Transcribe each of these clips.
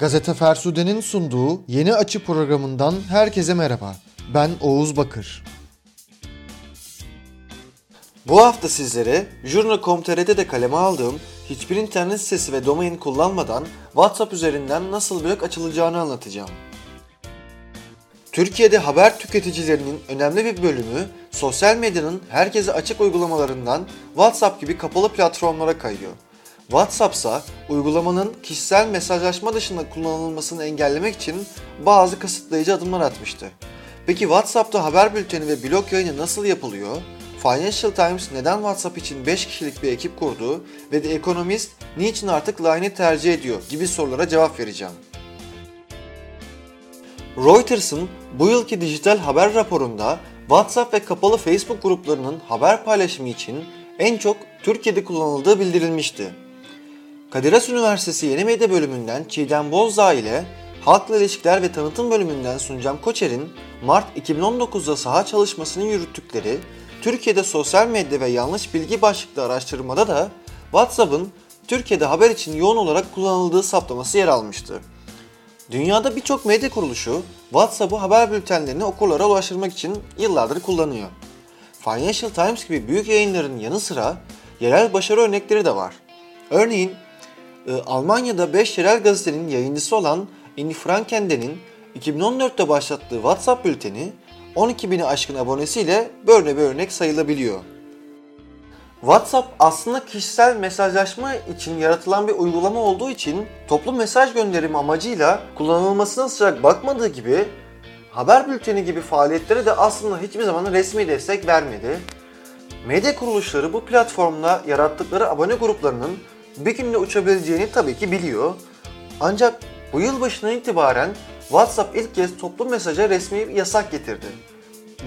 Gazete Fersude'nin sunduğu Yeni Açı programından herkese merhaba. Ben Oğuz Bakır. Bu hafta sizlere Journal.com.tr'de kaleme aldığım hiçbir internet sitesi ve domain kullanmadan WhatsApp üzerinden nasıl blog açılacağını anlatacağım. Türkiye'de haber tüketicilerinin önemli bir bölümü sosyal medyanın herkese açık uygulamalarından WhatsApp gibi kapalı platformlara kayıyor. WhatsApp ise uygulamanın kişisel mesajlaşma dışında kullanılmasını engellemek için bazı kısıtlayıcı adımlar atmıştı. Peki WhatsApp'ta haber bülteni ve blog yayını nasıl yapılıyor? Financial Times neden WhatsApp için 5 kişilik bir ekip kurdu ve The Economist niçin artık Line'i tercih ediyor gibi sorulara cevap vereceğim. Reuters'ın bu yılki dijital haber raporunda WhatsApp ve kapalı Facebook gruplarının haber paylaşımı için en çok Türkiye'de kullanıldığı bildirilmişti. Kadir Has Üniversitesi Yeni Medya bölümünden Çiğdem Bozdağ ile Halkla İlişkiler ve Tanıtım bölümünden Suncam Koçer'in Mart 2019'da saha çalışmasını yürüttükleri Türkiye'de sosyal medya ve yanlış bilgi başlıklı araştırmada da WhatsApp'ın Türkiye'de haber için yoğun olarak kullanıldığı saptaması yer almıştı. Dünyada birçok medya kuruluşu WhatsApp'ı haber bültenlerini okurlara ulaştırmak için yıllardır kullanıyor. Financial Times gibi büyük yayınların yanı sıra yerel başarı örnekleri de var. Örneğin e, Almanya'da 5 yerel gazetenin yayıncısı olan Inni Frankenden'in 2014'te başlattığı WhatsApp bülteni 12 bini aşkın abonesiyle böyle bir örnek sayılabiliyor. WhatsApp aslında kişisel mesajlaşma için yaratılan bir uygulama olduğu için toplu mesaj gönderimi amacıyla kullanılmasına sıcak bakmadığı gibi haber bülteni gibi faaliyetlere de aslında hiçbir zaman resmi destek vermedi. Medya kuruluşları bu platformda yarattıkları abone gruplarının bir günde uçabileceğini tabii ki biliyor. Ancak bu yıl başından itibaren WhatsApp ilk kez toplu mesaja resmi yasak getirdi.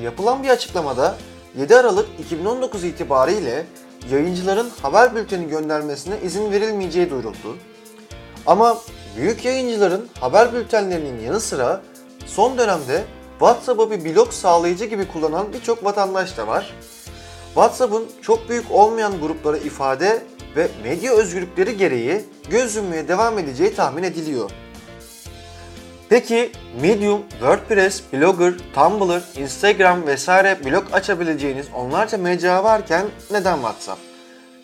Yapılan bir açıklamada 7 Aralık 2019 itibariyle yayıncıların haber bülteni göndermesine izin verilmeyeceği duyuruldu. Ama büyük yayıncıların haber bültenlerinin yanı sıra son dönemde WhatsApp'ı bir blog sağlayıcı gibi kullanan birçok vatandaş da var. WhatsApp'ın çok büyük olmayan gruplara ifade ve medya özgürlükleri gereği göz devam edeceği tahmin ediliyor. Peki Medium, WordPress, Blogger, Tumblr, Instagram vesaire blog açabileceğiniz onlarca mecra varken neden WhatsApp?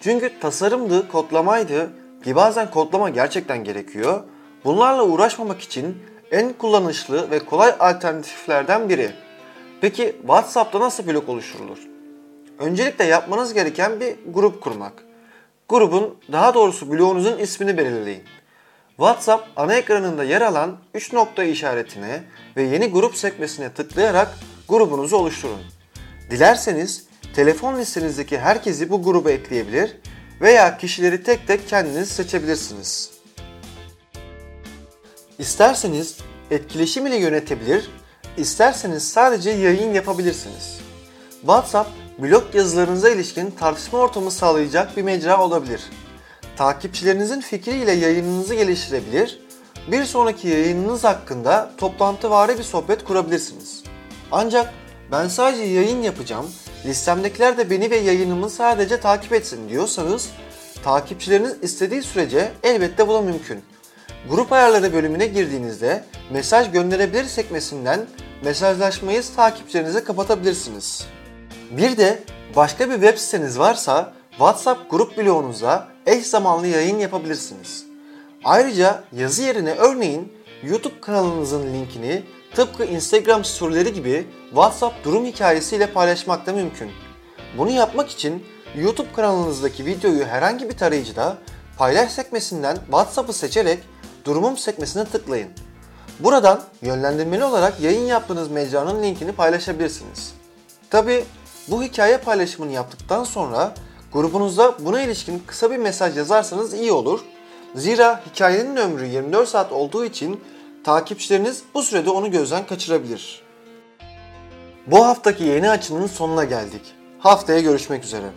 Çünkü tasarımdı, kodlamaydı ki bazen kodlama gerçekten gerekiyor. Bunlarla uğraşmamak için en kullanışlı ve kolay alternatiflerden biri. Peki WhatsApp'ta nasıl blog oluşturulur? Öncelikle yapmanız gereken bir grup kurmak. Grubun, daha doğrusu bloğunuzun ismini belirleyin. WhatsApp ana ekranında yer alan 3 nokta işaretine ve yeni grup sekmesine tıklayarak grubunuzu oluşturun. Dilerseniz telefon listenizdeki herkesi bu gruba ekleyebilir veya kişileri tek tek kendiniz seçebilirsiniz. İsterseniz etkileşim ile yönetebilir, isterseniz sadece yayın yapabilirsiniz. WhatsApp blog yazılarınıza ilişkin tartışma ortamı sağlayacak bir mecra olabilir. Takipçilerinizin fikriyle yayınınızı geliştirebilir, bir sonraki yayınınız hakkında toplantıvari bir sohbet kurabilirsiniz. Ancak ben sadece yayın yapacağım, listemdekiler de beni ve yayınımı sadece takip etsin diyorsanız takipçileriniz istediği sürece elbette bu da mümkün. Grup ayarları bölümüne girdiğinizde mesaj gönderebilir sekmesinden mesajlaşmayı takipçilerinize kapatabilirsiniz. Bir de başka bir web siteniz varsa WhatsApp grup bloğunuza eş zamanlı yayın yapabilirsiniz. Ayrıca yazı yerine örneğin YouTube kanalınızın linkini tıpkı Instagram storyleri gibi WhatsApp durum hikayesiyle paylaşmak da mümkün. Bunu yapmak için YouTube kanalınızdaki videoyu herhangi bir tarayıcıda paylaş sekmesinden WhatsApp'ı seçerek durumum sekmesine tıklayın. Buradan yönlendirmeli olarak yayın yaptığınız mecranın linkini paylaşabilirsiniz. Tabi bu hikaye paylaşımını yaptıktan sonra grubunuzda buna ilişkin kısa bir mesaj yazarsanız iyi olur. Zira hikayenin ömrü 24 saat olduğu için takipçileriniz bu sürede onu gözden kaçırabilir. Bu haftaki yeni açının sonuna geldik. Haftaya görüşmek üzere.